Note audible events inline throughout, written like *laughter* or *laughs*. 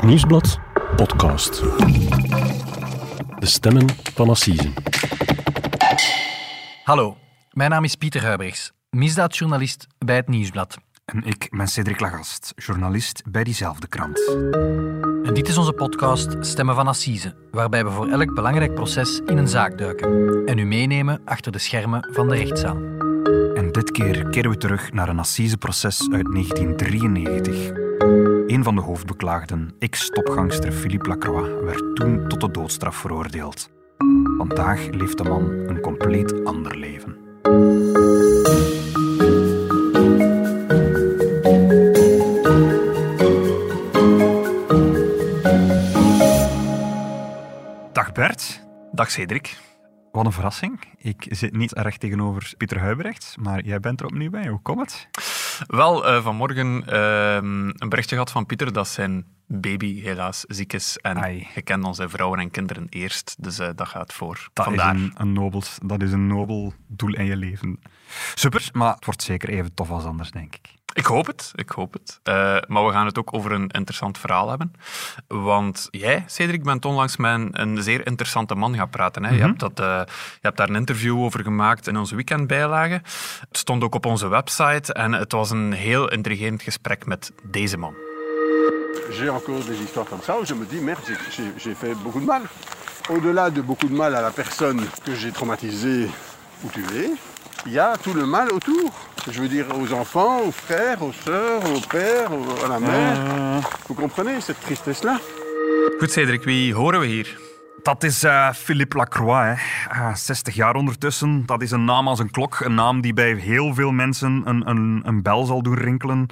Het Nieuwsblad podcast. De stemmen van Assise. Hallo, mijn naam is Pieter Huibrechts, misdaadjournalist bij het Nieuwsblad. En ik ben Cedric Lagast, journalist bij diezelfde krant. En dit is onze podcast Stemmen van Assise, waarbij we voor elk belangrijk proces in een zaak duiken en u meenemen achter de schermen van de rechtszaal. En dit keer keren we terug naar een assiseproces uit 1993. Een van de hoofdbeklaagden, ex-topgangster Philippe Lacroix, werd toen tot de doodstraf veroordeeld. Vandaag leeft de man een compleet ander leven. Dag Bert. Dag Cedric. Wat een verrassing. Ik zit niet recht tegenover Pieter Huibrechts, maar jij bent er opnieuw bij. Hoe komt het? Wel, uh, vanmorgen uh, een berichtje gehad van Pieter dat zijn baby helaas ziek is. En Ai. je kent onze vrouwen en kinderen eerst, dus uh, dat gaat voor. Dat Vandaar. is een, een nobel, dat is een nobel doel in je leven. Super, maar het wordt zeker even tof als anders, denk ik. Ik hoop het, ik hoop het. Uh, maar we gaan het ook over een interessant verhaal hebben. Want jij, Cedric, bent onlangs met een, een zeer interessante man gaan praten. Hè? Mhm. je, hebt dat, uh, je hebt daar een interview over gemaakt in onze weekendbijlage. Het stond ook op onze website en het was een heel intrigerend gesprek met deze man. J'ai encore des histoires comme ça où je me dis, merde, j'ai fait beaucoup de mal. Au-delà de beaucoup de mal à la personne que j'ai traumatisée ou tuée, il y a tout le mal autour. Je veux dire aux enfants, aux frères, aux sœurs, au père, à la mère. Vous comprenez cette tristesse-là Goed, Cedric, wie horen we hier? Dat is eh, Philippe Lacroix, hè. Ah, 60 jaar ondertussen. Dat is een naam als een klok. Een naam die bij heel veel mensen een, een, een bel zal doen rinkelen.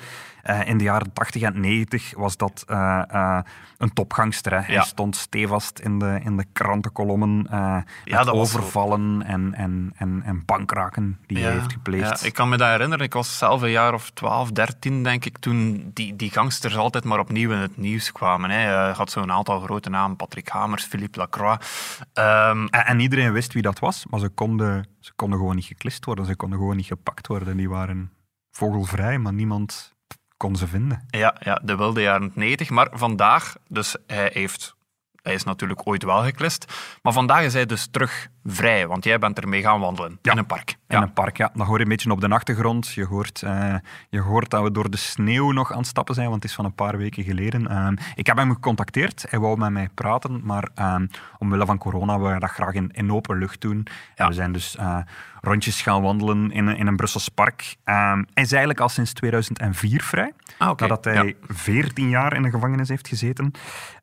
Eh, in de jaren 80 en 90 was dat eh, eh, een topgangster. Hè. Hij Ja. stond stevast in de, in de krantenkolommen. Ja, dat overvallen en, en, en, en bankraken die hij heeft gepleegd. ja, ik kan me dat herinneren. Ik was zelf een jaar of 12, 13, denk ik, toen die, die gangsters altijd maar opnieuw in het nieuws kwamen. Hè. Je had zo'n aantal grote namen, Patrick Hamers, Philippe Lacroix. Ehm, En, en iedereen wist wie dat was, maar ze konden, ze konden gewoon niet geklist worden. Ze konden gewoon niet gepakt worden. Die waren vogelvrij, maar niemand kon ze vinden. ja, ja, de wilde jaren 90. Maar vandaag, dus hij heeft... Hij is natuurlijk ooit wel geklist. Maar vandaag is hij dus terug vrij, want jij bent ermee gaan wandelen Ja. in een park. In een park, ja. Dan hoor je een beetje op de achtergrond. Je hoort, eh, je hoort dat we door de sneeuw nog aan het stappen zijn, want het is van een paar weken geleden. Ehm, ik heb hem gecontacteerd. Hij wou met mij praten, maar ehm, omwille van corona willen we dat graag in, in open lucht doen. En we zijn dus eh, rondjes gaan wandelen in, een- in een Brussels park. Ehm, hij is eigenlijk al sinds 2004 vrij, Ah, nadat hij Ja. 14 jaar in de gevangenis heeft gezeten.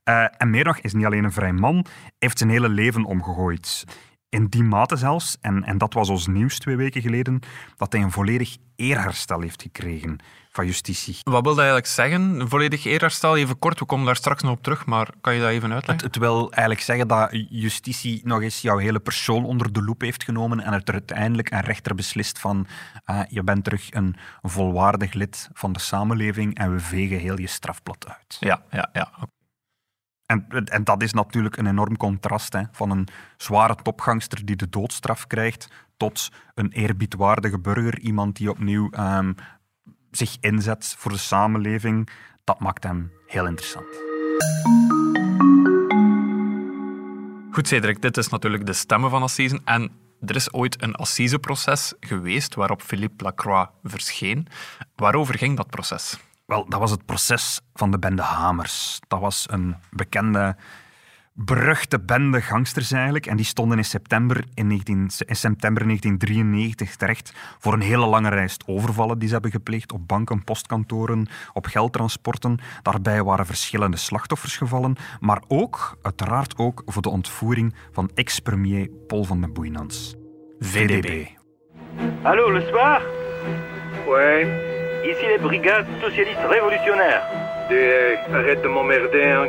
Eh, en meer nog, is niet alleen een vrij man, hij heeft zijn hele leven omgegooid. In die mate zelfs, en, en dat was ons nieuws twee weken geleden, dat hij een volledig eerherstel heeft gekregen van justitie. Wat wil dat eigenlijk zeggen? Een volledig eerherstel, even kort, we komen daar straks nog op terug, maar kan je dat even uitleggen? het wil eigenlijk zeggen dat justitie nog eens jouw hele persoon onder de loep heeft genomen en er uiteindelijk een rechter beslist van eh, je bent terug een volwaardig lid van de samenleving en we vegen heel je strafblad uit. Ja, ja, ja. En, en dat is natuurlijk een enorm contrast hè, van een zware topgangster die de doodstraf krijgt tot een eerbiedwaardige burger, iemand die opnieuw ehm, zich inzet voor de samenleving. Dat maakt hem heel interessant. Goed, Cedric, dit is natuurlijk de stemmen van Assisen. En er is ooit een assiseproces geweest waarop Philippe Lacroix verscheen. Waarover ging dat proces? Wel, dat was het proces van de bende Hamers. Dat was een bekende, beruchte bende gangsters eigenlijk. En die stonden in september, in 19, in september 1993 terecht voor een hele lange lijst overvallen die ze hebben gepleegd op banken, postkantoren, op geldtransporten. Daarbij waren verschillende slachtoffers gevallen, maar ook, uiteraard ook, voor de ontvoering van ex-premier Paul van den Boeinans. VDB. Allô, le soir Ouais. Ici les brigades socialistes révolutionnaires. Des, arrête de m'emmerder, hein.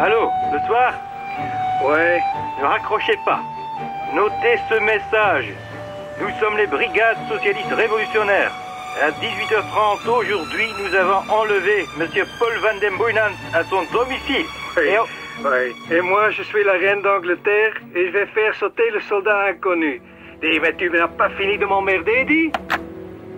Allô, le soir? Ouais. Ne raccrochez pas. Notez ce message. Nous sommes les brigades socialistes révolutionnaires. À 18h30 aujourd'hui, nous avons enlevé Monsieur Paul Van den Boynant à son domicile. Et on- Ouais. Et moi, je suis la reine d'Angleterre et je vais faire sauter le soldat inconnu. Dis, mais tu n'as pas fini de m'emmerder, dis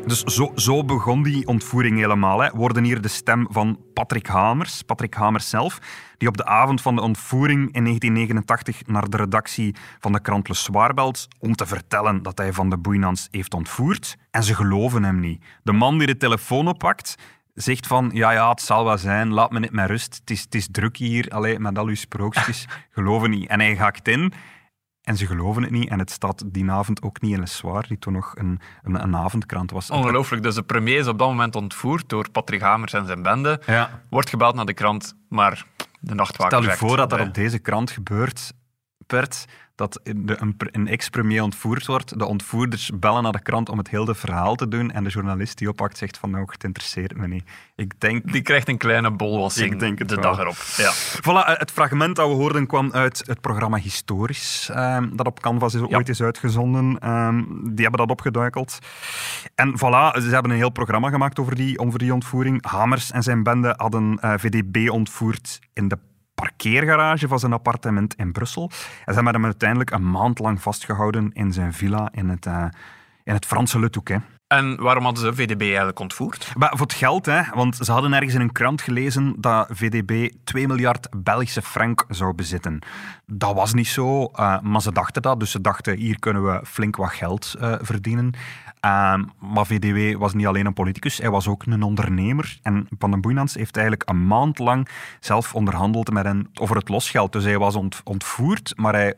Dus zo, zo begon die ontvoering helemaal. Hè. Worden hier de stem van Patrick Hamers, Patrick Hamers zelf, die op de avond van de ontvoering in 1989 naar de redactie van de krant Le Soir belt om te vertellen dat hij Van de Boeinans heeft ontvoerd. En ze geloven hem niet. De man die de telefoon oppakt, zegt van, ja, ja, het zal wel zijn, laat me niet met rust. Het is, het is druk hier, allee, met al uw sprookjes. *laughs* geloven niet. En hij haakt in en ze geloven het niet. En het staat die avond ook niet in Le Soir, die toen nog een, een, een avondkrant was. Ongelooflijk. Dus de premier is op dat moment ontvoerd door Patrick Hamers en zijn bende. Ja. Wordt gebeld naar de krant, maar de nachtwaker Stel je voor dat dat eh, op deze krant gebeurt, Bert, dat de, een, een ex-premier ontvoerd wordt. De ontvoerders bellen naar de krant om het hele verhaal te doen. En de journalist die oppakt zegt van, nou, het interesseert me niet. Ik denk... Die krijgt een kleine bolwassing Ik denk het de wel. dag erop. Ja. Voilà, eh, het fragment dat we hoorden kwam uit het programma Historisch, ehm, dat op Canvas is, ooit is uitgezonden. Ehm, die hebben dat opgeduikeld. En voilà, ze hebben een heel programma gemaakt over die, over die ontvoering. Hamers en zijn bende hadden eh, VDB ontvoerd in de parkeergarage van zijn appartement in Brussel. En ze hebben hem uiteindelijk een maand lang vastgehouden in zijn villa in het, eh, in het Franse Le Touquet. En waarom hadden ze VDB eigenlijk ontvoerd? Maar voor het geld, hè, want ze hadden ergens in een krant gelezen dat VDB 2 miljard Belgische frank zou bezitten. Dat was niet zo, eh, maar ze dachten dat. Dus ze dachten, hier kunnen we flink wat geld eh, verdienen. Ehm, maar VDB was niet alleen een politicus, hij was ook een ondernemer. En Van den Boeinans heeft eigenlijk een maand lang zelf onderhandeld met hen over het losgeld. Dus hij was ont- ontvoerd, maar hij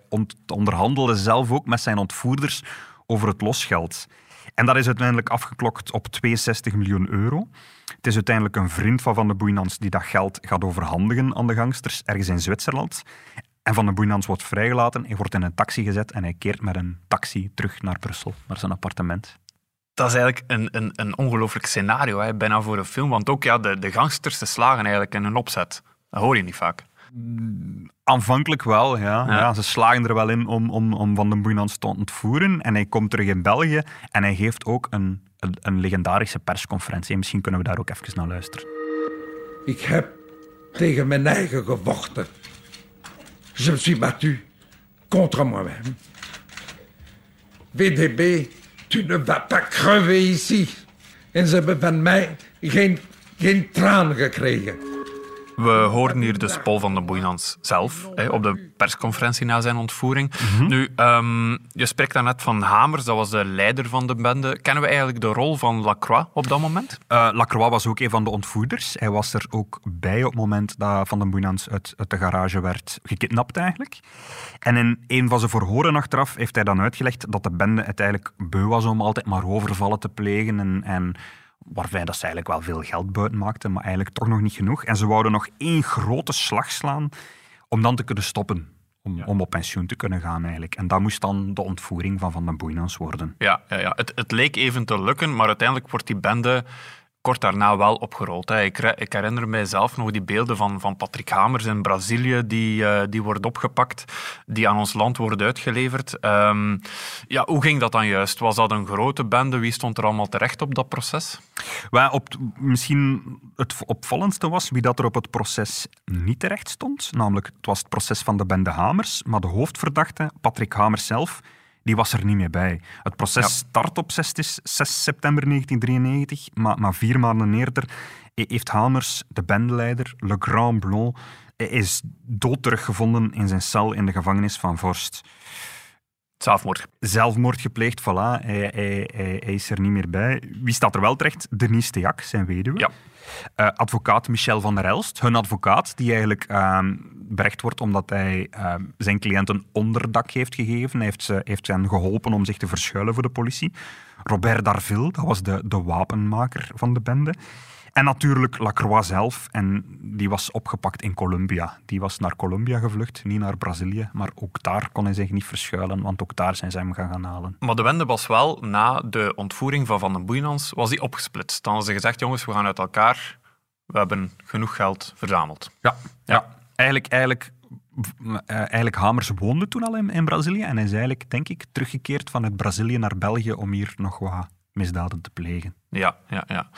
onderhandelde zelf ook met zijn ontvoerders over het losgeld. En dat is uiteindelijk afgeklokt op 62 miljoen euro. Het is uiteindelijk een vriend van Van de Boeinans die dat geld gaat overhandigen aan de gangsters, ergens in Zwitserland. En Van de Boeinans wordt vrijgelaten, hij wordt in een taxi gezet en hij keert met een taxi terug naar Brussel, naar zijn appartement. Dat is eigenlijk een, een, een ongelooflijk scenario, hè, bijna voor een film. Want ook ja, de, de gangsters ze slagen eigenlijk in een opzet. Dat hoor je niet vaak. Aanvankelijk wel, ja. Ja. ja. ze slagen er wel in om, om, om Van den Boeinans te ontvoeren. En hij komt terug in België en hij geeft ook een, een, een legendarische persconferentie. En misschien kunnen we daar ook even naar luisteren. Ik heb tegen mijn eigen gevochten. Je me suis battu contre moi-même. VDB, tu ne vas pas crever ici. En ze hebben van mij geen, geen traan gekregen. We hoorden hier dus Paul van den Boeinans zelf hè, op de persconferentie na zijn ontvoering. Nu, ehm, je spreekt daarnet van Hamers, dat was de leider van de bende. Kennen we eigenlijk de rol van Lacroix op dat moment? Eh, Lacroix was ook een van de ontvoerders. Hij was er ook bij op het moment dat Van den Boeinans uit, uit de garage werd gekidnapt eigenlijk. En in een van zijn verhoren achteraf heeft hij dan uitgelegd dat de bende het eigenlijk beu was om altijd maar overvallen te plegen en... en Waarbij dat ze eigenlijk wel veel geld buiten maakten, maar eigenlijk toch nog niet genoeg. En ze wouden nog één grote slag slaan om dan te kunnen stoppen. Om, om op pensioen te kunnen gaan eigenlijk. En dat moest dan de ontvoering van Van den Boeinans worden. Ja, ja, ja. Het, het leek even te lukken, maar uiteindelijk wordt die bende kort daarna wel opgerold. Ik, herinner mij zelf nog die beelden van, van Patrick Hamers in Brazilië, die, eh, die wordt opgepakt, die aan ons land worden uitgeleverd. Ehm, ja, hoe ging dat dan juist? Was dat een grote bende? Wie stond er allemaal terecht op dat proces? Op, misschien het opvallendste was wie dat er op het proces niet terecht stond. Namelijk, het was het proces van de bende Hamers, maar de hoofdverdachte, Patrick Hamers zelf, die was er niet meer bij. Het proces Ja. start op 6, 6 september 1993, maar, maar vier maanden eerder heeft Hamers, de bendeleider, Le Grand Blond, hij is dood teruggevonden in zijn cel in de gevangenis van Vorst Zelfmoord. zelfmoord gepleegd, voilà. Hij, hij, hij, hij is er niet meer bij. Wie staat er wel terecht? Denise Theac, zijn weduwe. Ja. Eh, advocaat Michel van der Elst, hun advocaat, die eigenlijk ehm berecht wordt omdat hij ehm, zijn cliënt een onderdak heeft gegeven. Hij heeft, ze, heeft hen geholpen om zich te verschuilen voor de politie. Robert Darville, dat was de, de wapenmaker van de bende. En natuurlijk Lacroix zelf, en die was opgepakt in Colombia. Die was naar Colombia gevlucht, niet naar Brazilië, maar ook daar kon hij zich niet verschuilen, want ook daar zijn ze hem gaan gaan halen. Maar de wende was wel, na de ontvoering van Van den Boeinans, was die opgesplitst. Dan hadden ze gezegd, jongens, we gaan uit elkaar. We hebben genoeg geld verzameld. Ja, ja. Eigenlijk, eigenlijk, eh, eigenlijk Hamers woonde toen al in, in Brazilië en hij is eigenlijk, denk ik, teruggekeerd vanuit Brazilië naar België om hier nog wat misdaden te plegen. Ja, ja, ja.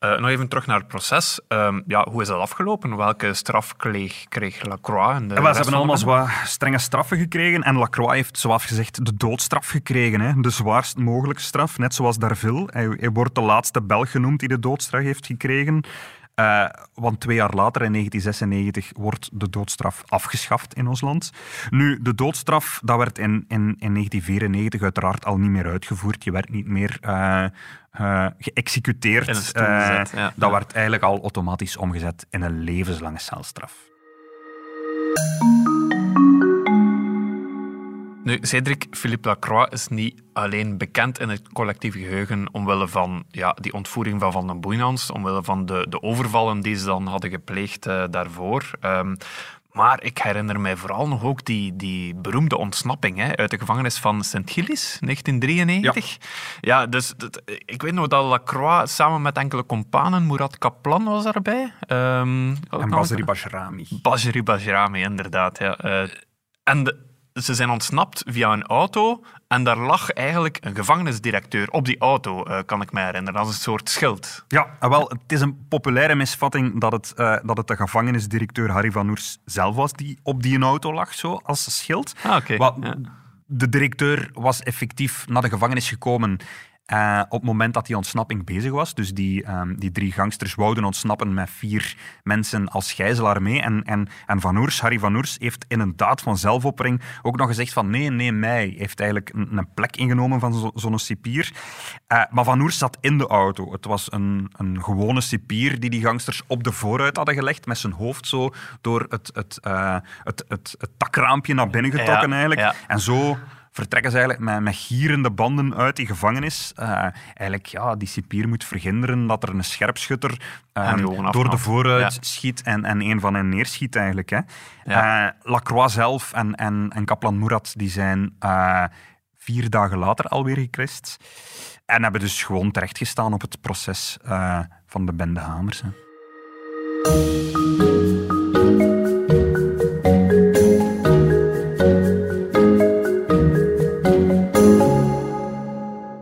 Uh, nog even terug naar het proces. Um, ja, hoe is dat afgelopen? Welke straf kreeg, kreeg Lacroix? En de ja, ze hebben allemaal zwaar strenge straffen gekregen. En Lacroix heeft, zoals gezegd, de doodstraf gekregen. Hè? De zwaarst mogelijke straf, net zoals Darville. Hij, hij wordt de laatste Belg genoemd die de doodstraf heeft gekregen. Uh, want twee jaar later, in 1996, wordt de doodstraf afgeschaft in ons land. Nu, de doodstraf dat werd in, in, in 1994 uiteraard al niet meer uitgevoerd. Je werd niet meer uh, uh, geëxecuteerd. Ja. Dat werd eigenlijk al automatisch omgezet in een levenslange celstraf. Nu, Cedric Philippe Lacroix is niet alleen bekend in het collectieve geheugen omwille van ja, die ontvoering van Van den Boeinans, omwille van de, de overvallen die ze dan hadden gepleegd uh, daarvoor. Um, maar ik herinner mij vooral nog ook die, die beroemde ontsnapping hè, uit de gevangenis van Sint-Gilles, 1993. Ja, ja dus dat, ik weet nog dat Lacroix samen met enkele companen, Murat Kaplan was daarbij. Um, en Basri Bajrami. Basri Bajrami, inderdaad. Ja. Uh, en de, ze zijn ontsnapt via een auto en daar lag eigenlijk een gevangenisdirecteur op die auto, uh, kan ik me herinneren, als een soort schild. Ja, wel, het is een populaire misvatting dat het, uh, dat het de gevangenisdirecteur Harry van Oers zelf was die op die auto lag, zo, als schild. Ah, okay. ja. De directeur was effectief naar de gevangenis gekomen uh, op het moment dat die ontsnapping bezig was. Dus die, um, die drie gangsters wouden ontsnappen met vier mensen als gijzelaar mee. En, en, en Van Oers, Harry Van Oers, heeft in een daad van zelfoppering ook nog gezegd van nee, nee, mij. heeft eigenlijk een, een plek ingenomen van zo'n zo cipier. Uh, maar Van Oers zat in de auto. Het was een, een gewone cipier die die gangsters op de vooruit hadden gelegd, met zijn hoofd zo door het, het, uh, het, het, het, takraampje naar binnen getrokken ja, eigenlijk. Ja. En zo vertrekken ze eigenlijk met, met gierende banden uit die gevangenis. Uh, eigenlijk, ja, die cipier moet verhinderen dat er een scherpschutter uh, door de vooruit ja. schiet en, en een van hen neerschiet eigenlijk. Hè. Ja. Uh, Lacroix zelf en, en, en Kaplan Murat die zijn vier dagen later alweer gekrist. En hebben dus gewoon terechtgestaan op het proces van de bende Hamers. Hè.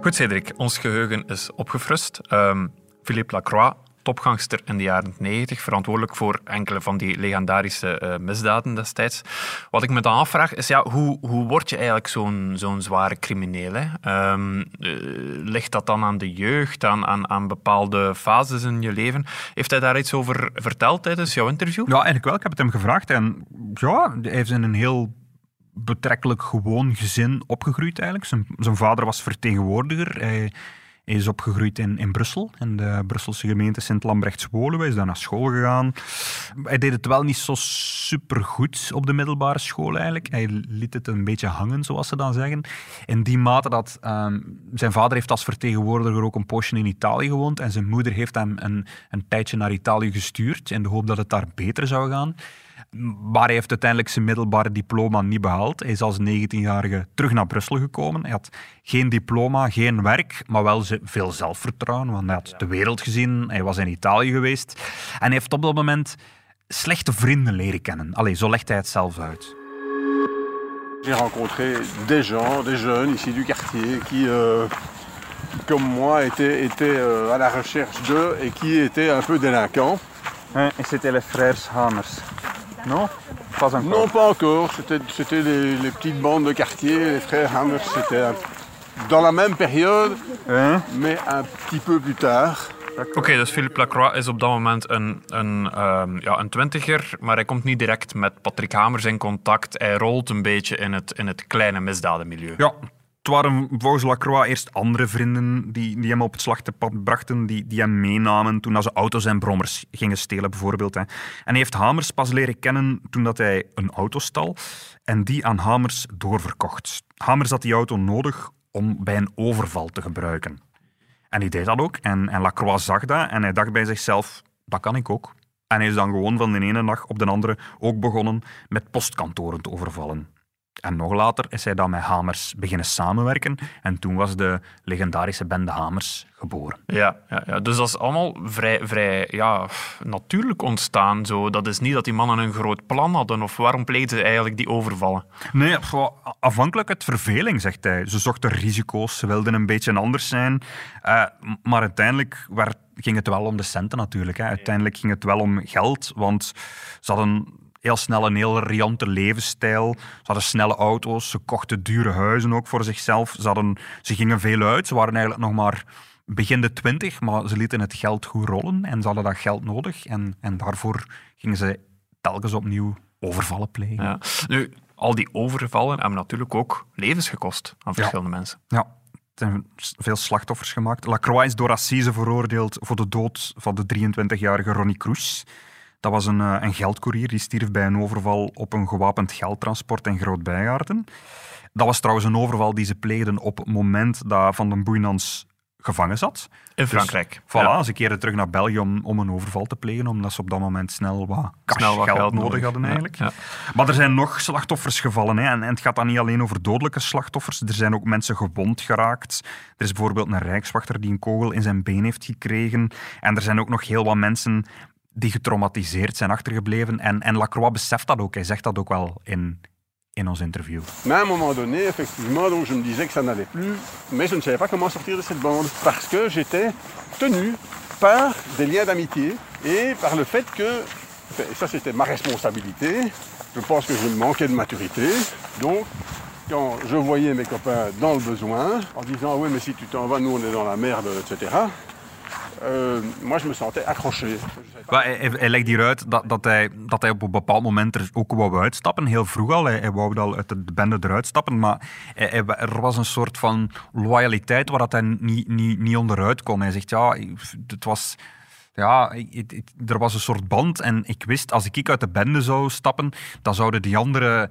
Goed, Cedric, ons geheugen is opgefrist. Um, Philippe Lacroix, topgangster in de jaren 90, verantwoordelijk voor enkele van die legendarische uh, misdaden destijds. Wat ik me dan afvraag is, ja, hoe, hoe word je eigenlijk zo'n zo'n zware crimineel? Um, uh, ligt dat dan aan de jeugd, aan, aan, aan bepaalde fases in je leven? Heeft hij daar iets over verteld tijdens jouw interview? Ja, eigenlijk wel. Ik heb het hem gevraagd en ja, hij heeft in een heel betrekkelijk gewoon gezin opgegroeid eigenlijk. Zijn, zijn vader was vertegenwoordiger. Hij, hij is opgegroeid in, in Brussel, in de Brusselse gemeente Sint-Lambrechts-Woluwe. Hij is daar naar school gegaan. Hij deed het wel niet zo supergoed op de middelbare school eigenlijk. Hij liet het een beetje hangen, zoals ze dan zeggen. In die mate dat um, zijn vader heeft als vertegenwoordiger ook een poosje in Italië gewoond en zijn moeder heeft hem een, een tijdje naar Italië gestuurd in de hoop dat het daar beter zou gaan. Maar hij heeft uiteindelijk zijn middelbare diploma niet behaald. Hij is als 19-jarige terug naar Brussel gekomen. Hij had geen diploma, geen werk, maar wel veel zelfvertrouwen. Want hij had de wereld gezien, hij was in Italië geweest. En hij heeft op dat moment slechte vrienden leren kennen. Allee, zo legt hij het zelf uit. J'ai rencontré des gens, des jeunes ici du quartier qui, euh, comme moi, étaient, étaient euh, à la recherche d'eux et qui étaient un peu délinquants. Et c'était les frères Hamers. Non Pas encore Non, pas encore. C'était les, les, petites bandes de quartier, les frères Hammers. C'était dans la même période, hein? mais un petit peu plus tard. Oké, okay, dus Philippe Lacroix is op dat moment een, een, um, ja, een twintiger, maar hij komt niet direct met Patrick Hamers in contact. Hij rolt een beetje in het, in het kleine misdadenmilieu. Ja, het waren volgens Lacroix eerst andere vrienden die, die hem op het slachtpad brachten, die, die hem meenamen toen ze auto's en brommers gingen stelen, bijvoorbeeld. Hè. En hij heeft Hamers pas leren kennen toen dat hij een auto stal en die aan Hamers doorverkocht. Hamers had die auto nodig om bij een overval te gebruiken. En hij deed dat ook. En, en Lacroix zag dat en hij dacht bij zichzelf, dat kan ik ook. En hij is dan gewoon van de ene dag op de andere ook begonnen met postkantoren te overvallen. En nog later is hij dan met Hamers beginnen samenwerken. En toen was de legendarische bende Hamers geboren. Ja, ja, ja. dus dat is allemaal vrij, vrij ja, natuurlijk ontstaan. Zo. Dat is niet dat die mannen een groot plan hadden. Of waarom pleegden ze eigenlijk die overvallen? Nee, afhankelijk uit verveling, zegt hij. Ze zochten risico's, ze wilden een beetje anders zijn. Uh, maar uiteindelijk werd, ging het wel om de centen natuurlijk. Hè. Uiteindelijk ging het wel om geld, want ze hadden heel snel een heel riante levensstijl. Ze hadden snelle auto's, ze kochten dure huizen ook voor zichzelf. Ze, hadden, ze gingen veel uit, ze waren eigenlijk nog maar begin de twintig, maar ze lieten het geld goed rollen en ze hadden dat geld nodig. En, en daarvoor gingen ze telkens opnieuw overvallen plegen. Ja. Nu, al die overvallen hebben natuurlijk ook levens gekost aan verschillende mensen. Ja, er zijn veel slachtoffers gemaakt. Lacroix is door Assise veroordeeld voor de dood van de 23-jarige Ronnie Kroes. Dat was een, eh, een geldcourier die stierf bij een overval op een gewapend geldtransport in Groot-Bijaarden. Dat was trouwens een overval die ze pleegden op het moment dat Van den Boeinans gevangen zat. In dus Frankrijk. voilà, ze keerden terug naar België om, om een overval te plegen, omdat ze op dat moment snel wat, snel wat geld, nodig hadden eigenlijk. Ja, Maar er zijn nog slachtoffers gevallen. Hè, en, en, het gaat dan niet alleen over dodelijke slachtoffers, er zijn ook mensen gewond geraakt. Er is bijvoorbeeld een rijkswachter die een kogel in zijn been heeft gekregen. En er zijn ook nog heel wat mensen die getraumatiseerd zijn achtergebleven. En, en Lacroix beseft dat ook. Hij zegt dat ook wel in, in ons interview. Mais à un moment donné, effectivement, je me disais que ça n'allait plus, mais je ne savais pas comment sortir de cette bande parce que j'étais tenu par des liens d'amitié et par le fait que, ça c'était ma responsabilité, je pense que je manquais de maturité, donc quand je voyais mes copains dans le besoin, en disant oui mais si tu t'en vas, nous on est dans la merde, etc. Uh, moi, je me sentais accroché. Hij, hij, legt hieruit dat, dat, hij, dat hij op een bepaald moment er ook wou uitstappen. Heel vroeg al. Hij, wou al uit de bende eruit stappen. Maar er was een soort van loyaliteit waar dat hij niet, niet, niet onderuit kon. Hij zegt, ja, het was... Ja, er was een soort band en ik wist, als ik uit de bende zou stappen, dan zouden die anderen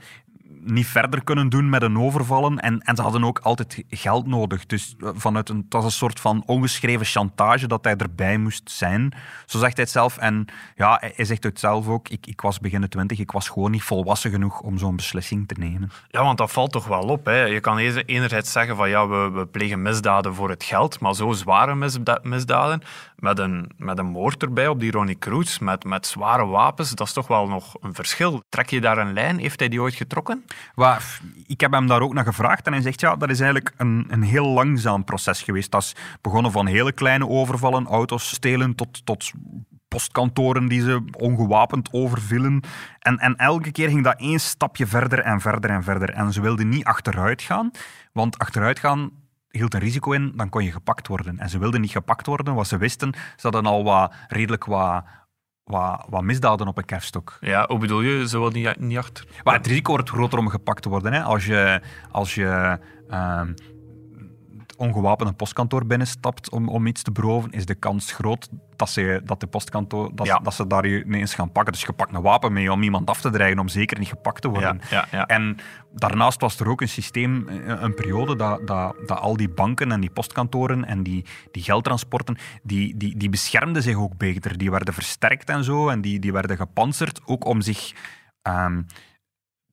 niet verder kunnen doen met een overvallen. En, en ze hadden ook altijd geld nodig. Dus eh, vanuit een, het was een soort van ongeschreven chantage dat hij erbij moest zijn. Zo zegt hij het zelf. En ja, hij zegt het zelf ook. Ik, ik was begin de twintig, ik was gewoon niet volwassen genoeg om zo'n beslissing te nemen. Ja, want dat valt toch wel op. Hè? Je kan enerzijds zeggen van ja, we, we plegen misdaden voor het geld, maar zo zware misdaden, met een, met een moord erbij op die Ronnie Cruz, met, met zware wapens, dat is toch wel nog een verschil. Trek je daar een lijn? Heeft hij die ooit getrokken? Waar, ik heb hem daar ook naar gevraagd en hij zegt ja, dat is eigenlijk een, een heel langzaam proces geweest. Dat is begonnen van hele kleine overvallen, auto's stelen, tot, tot postkantoren die ze ongewapend overvielen. En, en elke keer ging dat één stapje verder en verder en verder. En ze wilden niet achteruit gaan, want achteruit gaan hield een risico in, dan kon je gepakt worden. En ze wilden niet gepakt worden, wat ze wisten. Ze hadden al wat, redelijk wat, wat, wat misdaden op een kerfstok. Ja, hoe bedoel je? Ze wilden niet, niet achter? Maar het risico wordt groter om gepakt te worden. Hè. Als je... Als je uh, ongewapend een postkantoor binnenstapt om, om iets te beroven, is de kans groot dat, ze, dat de postkantoor dat, dat ze daar ineens gaan pakken. Dus je pakt een wapen mee om iemand af te dreigen, om zeker niet gepakt te worden. Ja, ja, en daarnaast was er ook een systeem, eh, een periode, dat, dat, dat al die banken en die postkantoren en die, die geldtransporten, die, die, die beschermden zich ook beter. Die werden versterkt en zo, en die, die werden gepantserd, ook om zich... Um,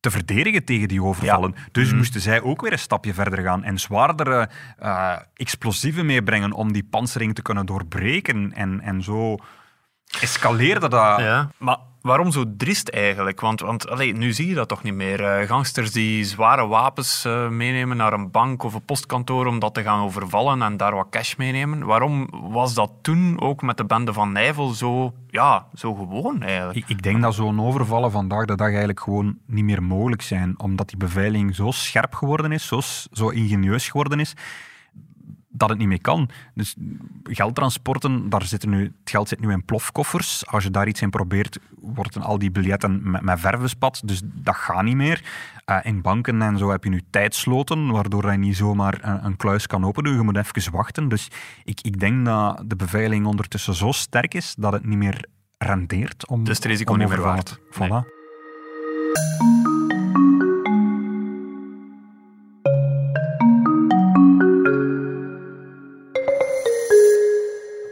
te verdedigen tegen die overvallen. Dus mm. moesten zij ook weer een stapje verder gaan en zwaardere uh, explosieven meebrengen om die pansering te kunnen doorbreken. En, en zo escaleerde dat. Ja, maar waarom zo driest eigenlijk? Want, want allee, nu zie je dat toch niet meer. Uh, gangsters die zware wapens uh, meenemen naar een bank of een postkantoor om dat te gaan overvallen en daar wat cash meenemen. Waarom was dat toen ook met de bende van Nijvel zo, ja, zo gewoon eigenlijk? Ik, ik denk dat zo'n overvallen vandaag de dag eigenlijk gewoon niet meer mogelijk zijn, omdat die beveiliging zo scherp geworden is, zo, zo ingenieus geworden is dat het niet meer kan. Dus geldtransporten, daar zitten nu, het geld zit nu in plofkoffers. Als je daar iets in probeert, worden al die biljetten met, met verf bespat. Dus dat gaat niet meer. Uh, in banken en zo heb je nu tijdsloten, waardoor je niet zomaar een, een kluis kan openen. Je moet even wachten. Dus ik, ik denk dat de beveiliging ondertussen zo sterk is dat het niet meer rendeert om Dus het risico niet meer waard. Voilà.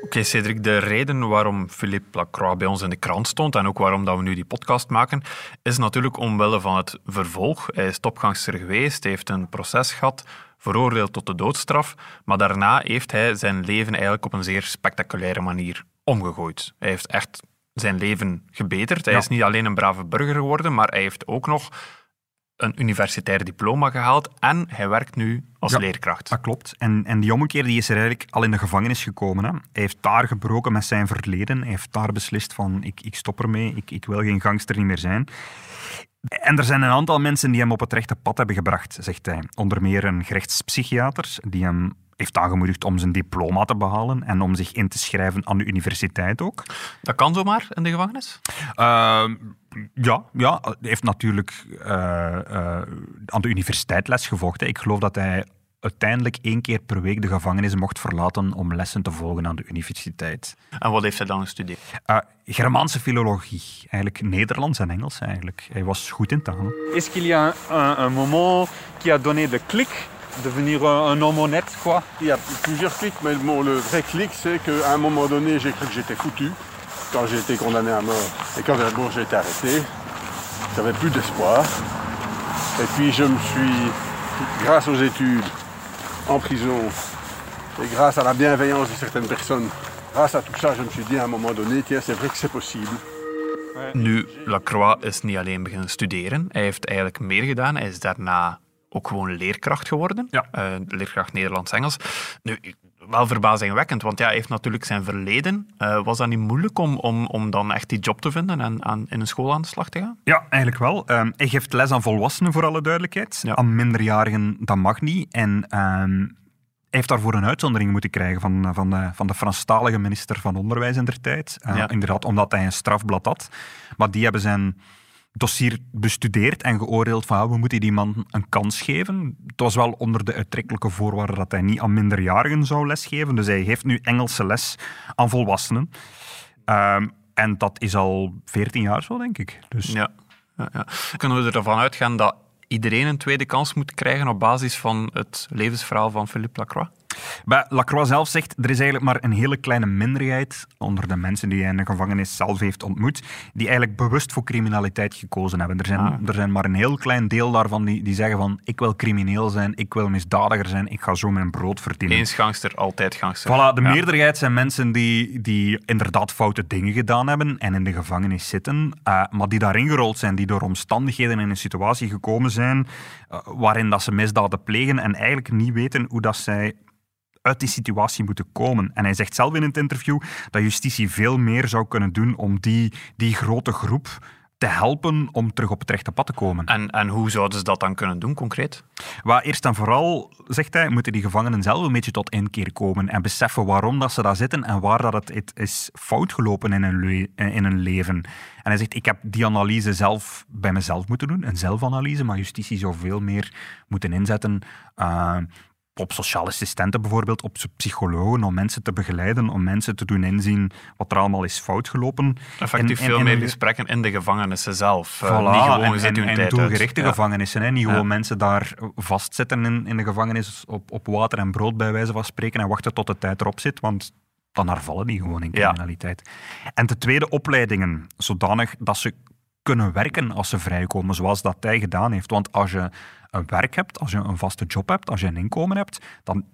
Oké, Cedric, de reden waarom Philippe Lacroix bij ons in de krant stond en ook waarom dat we nu die podcast maken, is natuurlijk omwille van het vervolg. Hij is topgangster geweest, heeft een proces gehad, veroordeeld tot de doodstraf, maar daarna heeft hij zijn leven eigenlijk op een zeer spectaculaire manier omgegooid. Hij heeft echt zijn leven gebeterd. Hij Ja. is niet alleen een brave burger geworden, maar hij heeft ook nog een universitair diploma gehaald en hij werkt nu als Ja. leerkracht. Dat klopt. En, en die ommekeer die is er eigenlijk al in de gevangenis gekomen. Hè. Hij heeft daar gebroken met zijn verleden. Hij heeft daar beslist van, ik, ik stop ermee, ik, ik wil geen gangster niet meer zijn. En er zijn een aantal mensen die hem op het rechte pad hebben gebracht, zegt hij. Onder meer een gerechtspsychiater die hem heeft aangemoedigd om zijn diploma te behalen en om zich in te schrijven aan de universiteit ook. Dat kan zomaar in de gevangenis? Ehm, ja, ja, hij heeft natuurlijk eh, eh, aan de universiteit les gevolgd. hè. Ik geloof dat hij uiteindelijk één keer per week de gevangenis mocht verlaten om lessen te volgen aan de universiteit. En wat heeft hij dan gestudeerd? Eh, Germaanse filologie, eigenlijk Nederlands en Engels eigenlijk. Hij was goed in talen. Est-ce qu'il y a un, un moment qui a donné de clic, devenir un, un homme honnête, quoi Il y a plusieurs clics, mais bon, le vrai clic, c'est qu'à un moment donné, j'ai cru que j'étais foutu quand j'ai été condamné à mort. Et quand bon, j'ai été arrêté, j'avais plus d'espoir. Et puis je me suis, grâce aux études, en prison, et grâce à la bienveillance de certaines personnes, grâce à tout ça, je me suis dit à un moment donné, tiens, c'est vrai que c'est possible. Nu, Lacroix is niet alleen beginnen studeren. Hij heeft eigenlijk meer gedaan. Hij is daarna ook gewoon leerkracht geworden. Ja. Eh, leerkracht Nederlands-Engels. Nu, wel verbazingwekkend, want ja, hij heeft natuurlijk zijn verleden. Eh, was dat niet moeilijk om, om, om dan echt die job te vinden en aan, in een school aan de slag te gaan? Ja, eigenlijk wel. Ehm, hij geeft les aan volwassenen, voor alle duidelijkheid. Ja. Aan minderjarigen, dat mag niet. En ehm, hij heeft daarvoor een uitzondering moeten krijgen van, van, de, van de Franstalige minister van Onderwijs in der tijd. Eh, Ja. Inderdaad, omdat hij een strafblad had. Maar die hebben zijn dossier bestudeerd en geoordeeld van ja, we moeten die man een kans geven. Het was wel onder de uittrekkelijke voorwaarde dat hij niet aan minderjarigen zou lesgeven. Dus hij geeft nu Engelse les aan volwassenen. Ehm, en dat is al 14 jaar zo, denk ik. Dus Ja. ja, ja. Kunnen we ervan uitgaan dat iedereen een tweede kans moet krijgen op basis van het levensverhaal van Philippe Lacroix? Maar Lacroix zelf zegt, er is eigenlijk maar een hele kleine minderheid onder de mensen die hij in de gevangenis zelf heeft ontmoet, die eigenlijk bewust voor criminaliteit gekozen hebben. Er zijn, Ah. er zijn maar een heel klein deel daarvan die, die zeggen van, ik wil crimineel zijn, ik wil misdadiger zijn, ik ga zo mijn brood verdienen. Eens gangster, altijd gangster. Voilà, de Ja. meerderheid zijn mensen die, die inderdaad foute dingen gedaan hebben en in de gevangenis zitten, eh, maar die daarin gerold zijn, die door omstandigheden in een situatie gekomen zijn eh, waarin dat ze misdaden plegen en eigenlijk niet weten hoe dat zij uit die situatie moeten komen. En hij zegt zelf in het interview dat justitie veel meer zou kunnen doen om die, die grote groep te helpen om terug op het rechte pad te komen. En, en hoe zouden ze dat dan kunnen doen, concreet? Waar eerst en vooral, zegt hij, moeten die gevangenen zelf een beetje tot inkeer komen en beseffen waarom dat ze daar zitten en waar dat het, het is fout gelopen in hun, in hun leven. En hij zegt, ik heb die analyse zelf bij mezelf moeten doen, een zelfanalyse, maar justitie zou veel meer moeten inzetten eh, op sociale assistenten bijvoorbeeld, op psychologen, om mensen te begeleiden, om mensen te doen inzien wat er allemaal is fout gelopen. Effectief En- en- veel en- meer gesprekken in de gevangenissen zelf. Eh, Voilà, niet gewoon, en, uit. doelgerichte Ja. gevangenissen. Hè? Niet Ja. gewoon mensen daar vastzitten in, in de gevangenis op, op water en brood, bij wijze van spreken, en wachten tot de tijd erop zit, want dan hervallen die gewoon in Ja. criminaliteit. En ten tweede, opleidingen, zodanig dat ze kunnen werken als ze vrijkomen, zoals dat hij gedaan heeft. Want als je een werk hebt, als je een vaste job hebt, als je een inkomen hebt, dan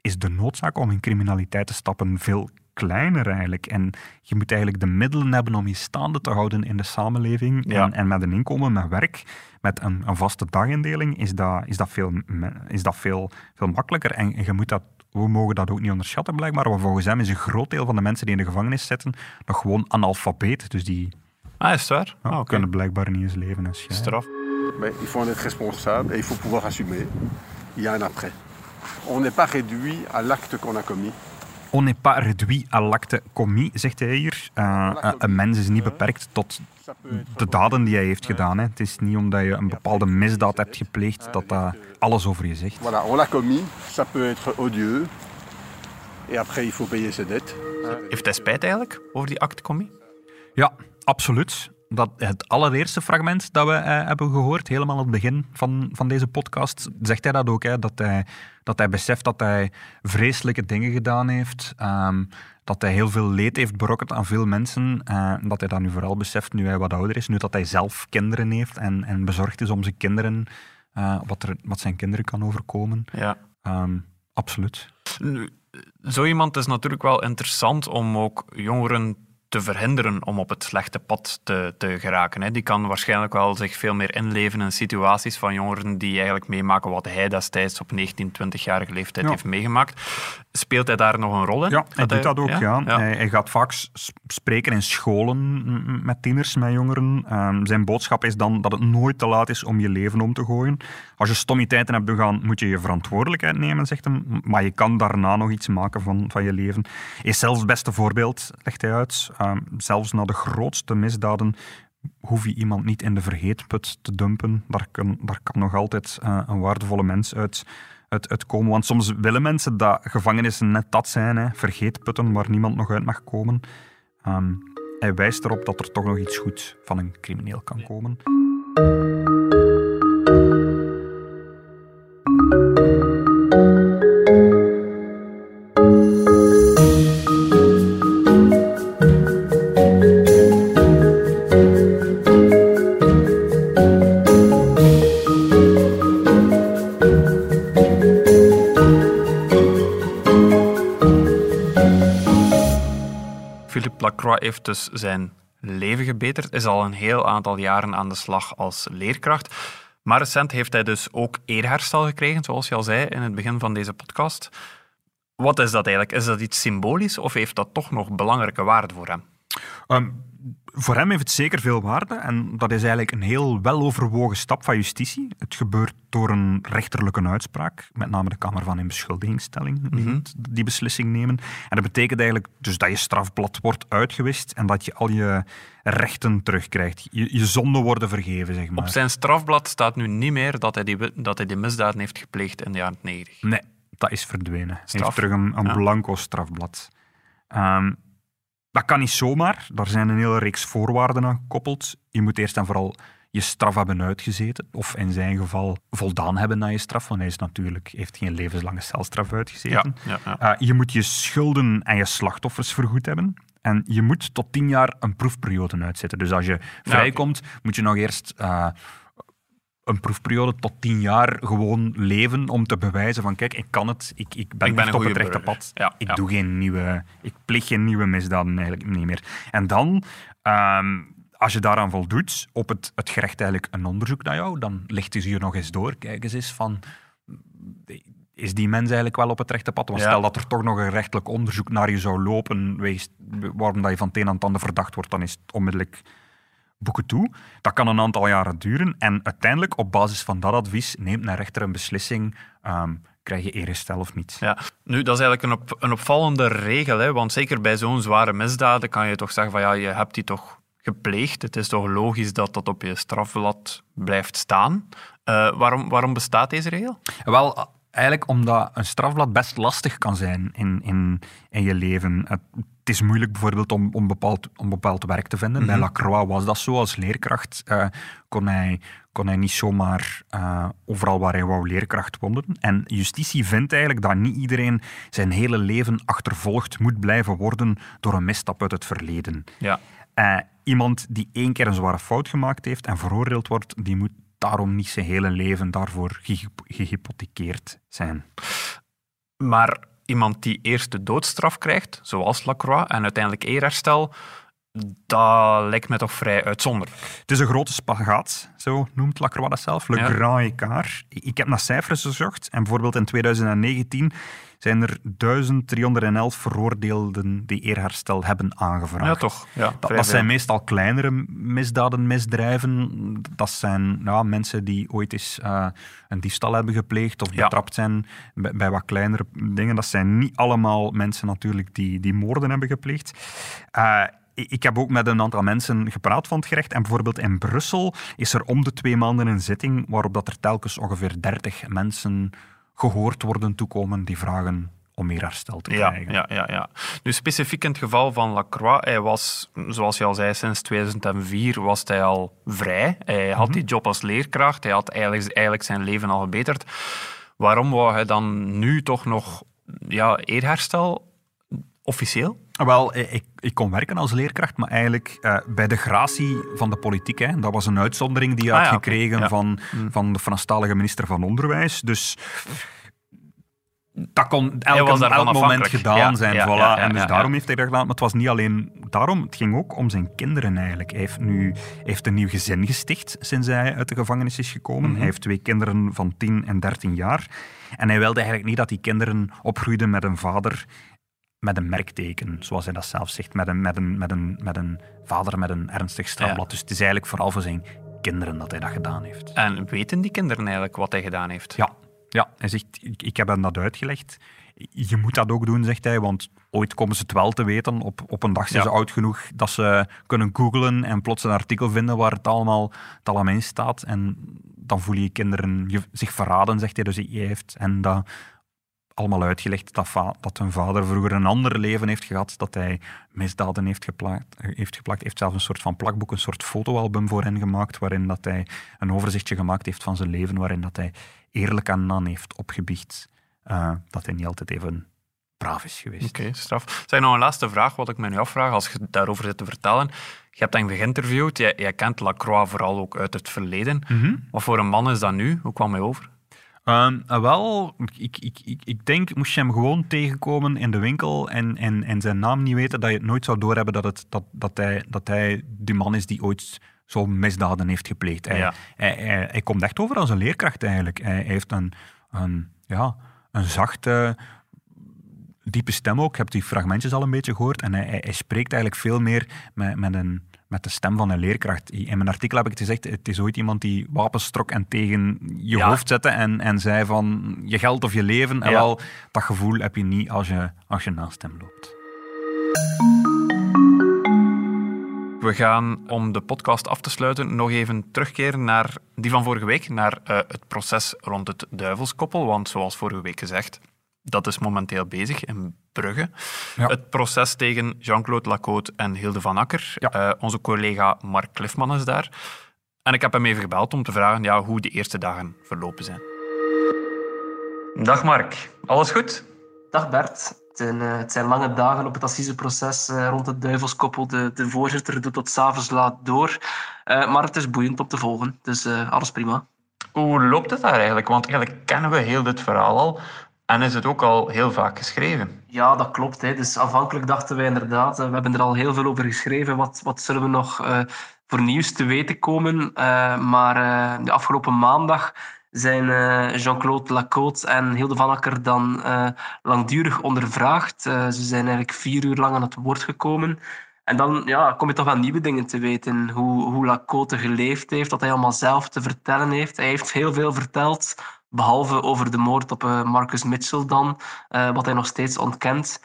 is de noodzaak om in criminaliteit te stappen veel kleiner eigenlijk. En je moet eigenlijk de middelen hebben om je staande te houden in de samenleving. Ja. En, en met een inkomen, met werk, met een, een vaste dagindeling, is dat, is dat, veel, is dat veel, veel makkelijker. En, en je moet dat, we mogen dat ook niet onderschatten blijkbaar, maar volgens hem is een groot deel van de mensen die in de gevangenis zitten nog gewoon analfabeet. Dus die Ah, is het waar? ja, Ah, oké. kunnen blijkbaar niet eens leven als jij. Straf. Mais il faut en être responsable et il faut pouvoir assumer. Il y a un après. On n'est pas réduit à l'acte qu'on a commis. On n'est pas réduit à l'acte commis, zegt hij hier. Eh, eh, een mens is niet beperkt tot de daden die hij heeft gedaan. Hè. Het is niet omdat je een bepaalde misdaad hebt gepleegd dat dat alles over je zegt. Voilà, on l'a commis, ça peut être odieux. Et après, il faut payer ses dettes. Heeft hij spijt eigenlijk over die actecommis? Ja, absoluut. dat het allereerste fragment dat we eh, hebben gehoord, helemaal aan het begin van, van deze podcast, zegt hij dat ook, hè, dat, hij, dat hij beseft dat hij vreselijke dingen gedaan heeft, ehm, dat hij heel veel leed heeft berokkend aan veel mensen, eh, dat hij dat nu vooral beseft nu hij wat ouder is, nu dat hij zelf kinderen heeft en, en bezorgd is om zijn kinderen, eh, wat, er, wat zijn kinderen kan overkomen. Ja. Ehm, absoluut. Zo iemand is natuurlijk wel interessant om ook jongeren te verhinderen om op het slechte pad te, te geraken. Hè. Die kan waarschijnlijk wel zich veel meer inleven in situaties van jongeren die eigenlijk meemaken wat hij destijds op 19, 20-jarige leeftijd Ja. heeft meegemaakt. Speelt hij daar nog een rol in? Ja, hij doet dat ook. Ja? Ja. Hij, hij gaat vaak spreken in scholen met tieners, met jongeren. Ehm, zijn boodschap is dan dat het nooit te laat is om je leven om te gooien. Als je stommiteiten hebt begaan, moet je je verantwoordelijkheid nemen, zegt hem. Maar je kan daarna nog iets maken van, van je leven. Hij is zelfs het beste voorbeeld, legt hij uit. Zelfs na de grootste misdaden hoef je iemand niet in de vergeetput te dumpen. Daar kan, daar kan nog altijd eh, een waardevolle mens uit, uit, uitkomen. Want soms willen mensen dat gevangenissen net dat zijn, hè, vergeetputten waar niemand nog uit mag komen. Ehm, hij wijst erop dat er toch nog iets goed van een crimineel kan komen. Lacroix heeft dus zijn leven gebeterd, is al een heel aantal jaren aan de slag als leerkracht. Maar recent heeft hij dus ook eerherstel gekregen, zoals je al zei in het begin van deze podcast. Wat is dat eigenlijk? Is dat iets symbolisch of heeft dat toch nog belangrijke waarde voor hem? Ehm, voor hem heeft het zeker veel waarde en dat is eigenlijk een heel weloverwogen stap van justitie. Het gebeurt door een rechterlijke uitspraak, met name de Kamer van Inbeschuldigingsstelling die moet die beslissing nemen. En dat betekent eigenlijk dus dat je strafblad wordt uitgewist en dat je al je rechten terugkrijgt. Je, je zonden worden vergeven, zeg maar. Op zijn strafblad staat nu niet meer dat hij die, dat hij die misdaden heeft gepleegd in de jaren 90. Nee, dat is verdwenen. Hij Straf. heeft terug een, een Ja. blanco strafblad. Ehm, dat kan niet zomaar. Daar zijn een hele reeks voorwaarden aan gekoppeld. Je moet eerst en vooral je straf hebben uitgezeten. Of in zijn geval voldaan hebben aan je straf. Want hij is natuurlijk, heeft geen levenslange celstraf uitgezeten. Ja, ja, Eh, je moet je schulden en je slachtoffers vergoed hebben. En je moet tot tien jaar een proefperiode uitzetten. Dus als je vrijkomt, moet je nog eerst eh, een proefperiode tot tien jaar gewoon leven om te bewijzen van kijk, ik kan het, ik, ik ben, Ik ben op het rechte pad. Ja, ik ja. doe geen nieuwe, ik pleeg geen nieuwe misdaden eigenlijk niet meer. En dan, ehm, als je daaraan voldoet, op het, het gerecht eigenlijk een onderzoek naar jou, dan lichten ze je nog eens door. Kijk eens eens van, is die mens eigenlijk wel op het rechte pad? Want Ja. stel dat er toch nog een rechtelijk onderzoek naar je zou lopen, wees, waarom dat je van het een aan het ander verdacht wordt, dan is het onmiddellijk boeken toe. Dat kan een aantal jaren duren. En uiteindelijk, op basis van dat advies, neemt een rechter een beslissing. ehm, krijg je eerherstel of niet? Ja, nu, dat is eigenlijk een, op, een opvallende regel, hè, want zeker bij zo'n zware misdaden kan je toch zeggen van ja, je hebt die toch gepleegd. Het is toch logisch dat dat op je strafblad blijft staan. Eh, waarom, waarom bestaat deze regel? Wel, eigenlijk omdat een strafblad best lastig kan zijn in, in, in je leven. Het, het is moeilijk bijvoorbeeld om, om, bepaald, om bepaald werk te vinden. Bij Lacroix was dat zo. Als leerkracht eh, kon, hij, kon hij niet zomaar eh, overal waar hij wou leerkracht worden. En justitie vindt eigenlijk dat niet iedereen zijn hele leven achtervolgd moet blijven worden door een misstap uit het verleden. Ja. Eh, iemand die één keer een zware fout gemaakt heeft en veroordeeld wordt, die moet daarom niet zijn hele leven daarvoor gehypo- gehypothekeerd zijn. Maar iemand die eerst de doodstraf krijgt, zoals Lacroix, en uiteindelijk eerherstel, dat lijkt me toch vrij uitzonderlijk. Het is een grote spagaat, zo noemt Lacroix dat zelf, le Ja. grand écart. Ik heb naar cijfers gezocht en bijvoorbeeld in 2019 zijn er 1311 veroordeelden die eerherstel hebben aangevraagd. Ja, toch? Ja, Dat, zijn meestal kleinere misdaden, misdrijven. Dat zijn ja, mensen die ooit eens eh, een diefstal hebben gepleegd of Ja. betrapt zijn bij, bij wat kleinere dingen. Dat zijn niet allemaal mensen natuurlijk die, die moorden hebben gepleegd. Eh, ik heb ook met een aantal mensen gepraat van het gerecht. En bijvoorbeeld in Brussel is er om de twee maanden een zitting waarop dat er telkens ongeveer 30 mensen gehoord worden toekomen die vragen om meer herstel te Ja, krijgen. ja, ja, ja. Nu, specifiek in het geval van Lacroix, hij was, zoals je al zei, sinds 2004 was hij al vrij. Hij had Mhm. die job als leerkracht, hij had eigenlijk, eigenlijk zijn leven al gebeterd. Waarom wou hij dan nu toch nog ja, eerherstel, officieel? Wel, eh, ik, ik kon werken als leerkracht, maar eigenlijk eh, bij de gratie van de politiek. Hè. Dat was een uitzondering die hij Ah had ja, gekregen Ja. van, van de Franstalige minister van Onderwijs. Dus dat kon elk, moment gedaan Ja, zijn. ja, voilà. ja, en dus daarom heeft hij dat gedaan. Maar het was niet alleen daarom, het ging ook om zijn kinderen eigenlijk. Hij heeft nu heeft een nieuw gezin gesticht sinds hij uit de gevangenis is gekomen. Mhm. Hij heeft twee kinderen van 10 en 13 jaar. En hij wilde eigenlijk niet dat die kinderen opgroeiden met een vader met een merkteken, zoals hij dat zelf zegt, met een, met een, met een, met een vader met een ernstig strafblad. Ja. Dus het is eigenlijk vooral voor zijn kinderen dat hij dat gedaan heeft. En weten die kinderen eigenlijk wat hij gedaan heeft? Ja, ja hij zegt, ik, ik heb hem dat uitgelegd. Je moet dat ook doen, zegt hij, want ooit komen ze het wel te weten. Op, op een dag zijn Ja. ze oud genoeg dat ze kunnen googlen en plots een artikel vinden waar het allemaal, het allemaal in staat. En dan voelen je kinderen zich verraden, zegt hij. Dus hij heeft hen dat allemaal uitgelegd dat, dat hun vader vroeger een ander leven heeft gehad, dat hij misdaden heeft geplakt, heeft geplakt. Heeft zelfs een soort van plakboek, een soort fotoalbum voor hen gemaakt, waarin dat hij een overzichtje gemaakt heeft van zijn leven, waarin dat hij eerlijk aan aan heeft opgebiecht eh, dat hij niet altijd even braaf is geweest. Oké, straf. Zeg nog een laatste vraag, wat ik me nu afvraag, als je daarover zit te vertellen. Je hebt hem geïnterviewd, jij, jij kent Lacroix vooral ook uit het verleden. Mhm. Wat voor een man is dat nu? Hoe kwam hij over? Ehm, eh, wel, ik, ik, ik, ik denk, moest je hem gewoon tegenkomen in de winkel en, en, en zijn naam niet weten, dat je het nooit zou doorhebben dat, het, dat, dat, hij, dat hij die man is die ooit zo'n misdaden heeft gepleegd. Hij, Ja. hij, hij, hij komt echt over als een leerkracht eigenlijk. Hij, heeft een, een, ja, een zachte, diepe stem ook. Ik heb die fragmentjes al een beetje gehoord. En hij spreekt eigenlijk veel meer met, met, een, met de stem van een leerkracht. In mijn artikel heb ik het gezegd, het is ooit iemand die wapens trok en tegen je Ja. hoofd zette en, en zei van je geld of je leven. En wel, dat gevoel heb je niet als je, als je naast hem loopt. We gaan, om de podcast af te sluiten, nog even terugkeren naar die van vorige week, naar eh, het proces rond het duivelskoppel. Want zoals vorige week gezegd, dat is momenteel bezig in Brugge. Ja. Het proces tegen Jean-Claude Lacote en Hilde van Akker. Ja. Eh, onze collega Mark Cliffman is daar. En ik heb hem even gebeld om te vragen ja, hoe de eerste dagen verlopen zijn. Dag Mark, alles goed? Dag Bert. Het zijn, eh, het zijn lange dagen op het assiseproces eh, rond het duivelskoppel. De, de voorzitter doet tot s'avonds laat door. Eh, maar het is boeiend om te volgen, dus eh, alles prima. Hoe loopt het daar eigenlijk? Want eigenlijk kennen we heel dit verhaal al en is het ook al heel vaak geschreven. Ja, dat klopt. Hè. Dus aanvankelijk dachten wij inderdaad, eh, we hebben er al heel veel over geschreven, wat, wat zullen we nog eh, voor nieuws te weten komen. Eh, maar de afgelopen maandag zijn Jean-Claude Lacote en Hilde van Akker dan langdurig ondervraagd. Ze zijn eigenlijk vier uur lang aan het woord gekomen. En dan ja, kom je toch wel nieuwe dingen te weten. Hoe, hoe Lacote geleefd heeft, wat hij allemaal zelf te vertellen heeft. Hij heeft heel veel verteld, behalve over de moord op eh, Marcus Mitchell dan, eh, wat hij nog steeds ontkent.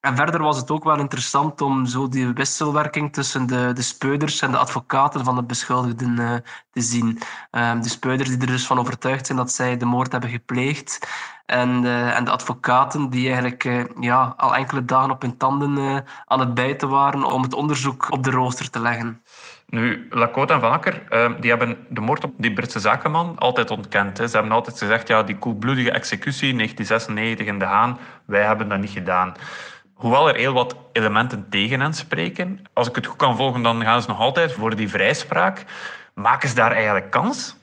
En verder was het ook wel interessant om zo die wisselwerking tussen de, de speuders en de advocaten van de beschuldigden eh, te zien. Ehm, de speuders die er dus van overtuigd zijn dat zij de moord hebben gepleegd. En, en de advocaten die eigenlijk ja, al enkele dagen op hun tanden aan het bijten waren om het onderzoek op de rooster te leggen. Nu, Lacote en Van Akker, eh, die hebben de moord op die Britse zakenman altijd ontkend. Hè. Ze hebben altijd gezegd, ja, die koelbloedige executie 1996 in De Haan, wij hebben dat niet gedaan. Hoewel er heel wat elementen tegen hen spreken, als ik het goed kan volgen, dan gaan ze nog altijd voor die vrijspraak. Maken ze daar eigenlijk kans?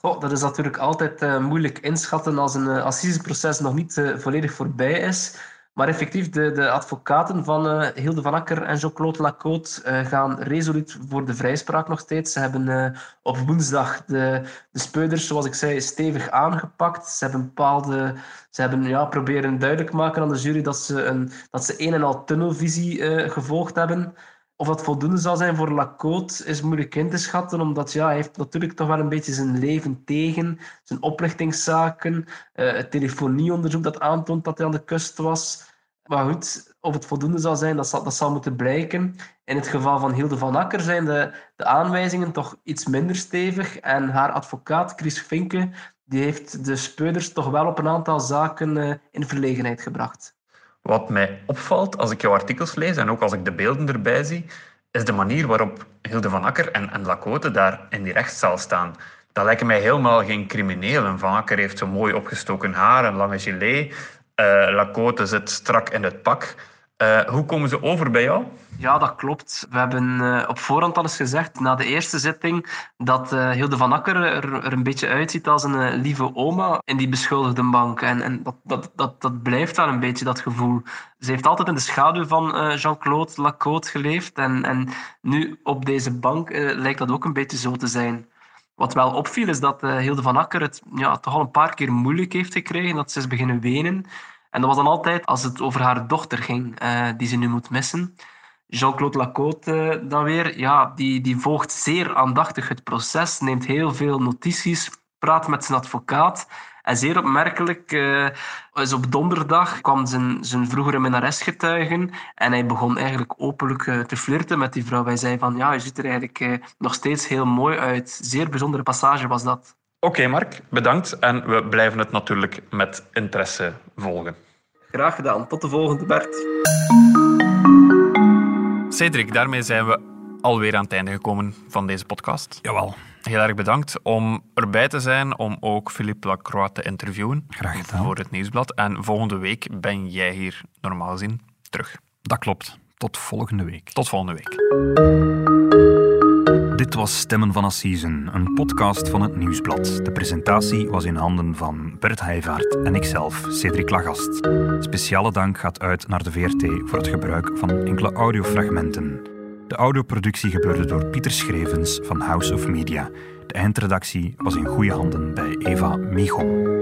Dat is natuurlijk altijd eh, moeilijk inschatten als een uh, assiseproces nog niet uh, volledig voorbij is. Maar effectief, de, de advocaten van uh, Hilde van Akker en Jean-Claude Lacote uh, gaan resoluut voor de vrijspraak nog steeds. Ze hebben uh, op woensdag de, de speuders, zoals ik zei, stevig aangepakt. Ze hebben bepaalde... Ze hebben ja, proberen duidelijk maken aan de jury dat ze een, dat ze een en al tunnelvisie gevolgd hebben. Of dat voldoende zal zijn voor Lacote is moeilijk in te schatten, omdat ja, hij heeft natuurlijk toch wel een beetje zijn leven tegen, zijn oplichtingszaken, uh, het telefonieonderzoek dat aantoont dat hij aan de kust was. Maar goed, of het voldoende zal zijn, dat zal, dat zal moeten blijken. In het geval van Hilde van Akker zijn de, de aanwijzingen toch iets minder stevig en haar advocaat Chris Finke die heeft de speuders toch wel op een aantal zaken uh, in verlegenheid gebracht. Wat mij opvalt als ik jouw artikels lees en ook als ik de beelden erbij zie, is de manier waarop Hilde van Akker en, en Lacote daar in die rechtszaal staan. Dat lijken mij helemaal geen criminelen. Van Akker heeft zo mooi opgestoken haar, een lange gilet. Uh, Lacote zit strak in het pak. Uh, hoe komen ze over bij jou? Ja, dat klopt. We hebben uh, op voorhand al eens gezegd, na de eerste zitting, dat uh, Hilde van Akker er, een beetje uitziet als een lieve oma in die beschuldigde bank. En, en dat, dat, dat, dat blijft wel een beetje, dat gevoel. Ze heeft altijd in de schaduw van Jean-Claude Lacote geleefd. En, en nu op deze bank lijkt dat ook een beetje zo te zijn. Wat wel opviel is dat Hilde van Akker het ja, toch al een paar keer moeilijk heeft gekregen. Dat ze is beginnen wenen. En dat was dan altijd als het over haar dochter ging, uh, die ze nu moet missen. Jean-Claude Lacote uh, dan weer, ja, die, die volgt zeer aandachtig het proces, neemt heel veel notities, praat met zijn advocaat. En zeer opmerkelijk, uh, is op donderdag kwam zijn, zijn vroegere minnares getuigen en hij begon eigenlijk openlijk te flirten met die vrouw. Hij zei van, ja, je ziet er eigenlijk nog steeds heel mooi uit. Zeer bijzondere passage was dat. Oké, Mark, bedankt. En we blijven het natuurlijk met interesse volgen. Graag gedaan. Tot de volgende, Bert. Cedric, daarmee zijn we alweer aan het einde gekomen van deze podcast. Jawel. Heel erg bedankt om erbij te zijn, om ook Philippe Lacroix te interviewen. Graag gedaan. Voor het Nieuwsblad. En volgende week ben jij hier normaal gezien terug. Dat klopt. Tot volgende week. Tot volgende week. Dit was Stemmen van Assisen, een podcast van het Nieuwsblad. De presentatie was in handen van Bert Heijvaart en ikzelf, Cedric Lagast. Speciale dank gaat uit naar de VRT voor het gebruik van enkele audiofragmenten. De audioproductie gebeurde door Pieter Schrevens van House of Media. De eindredactie was in goede handen bij Eva Michon.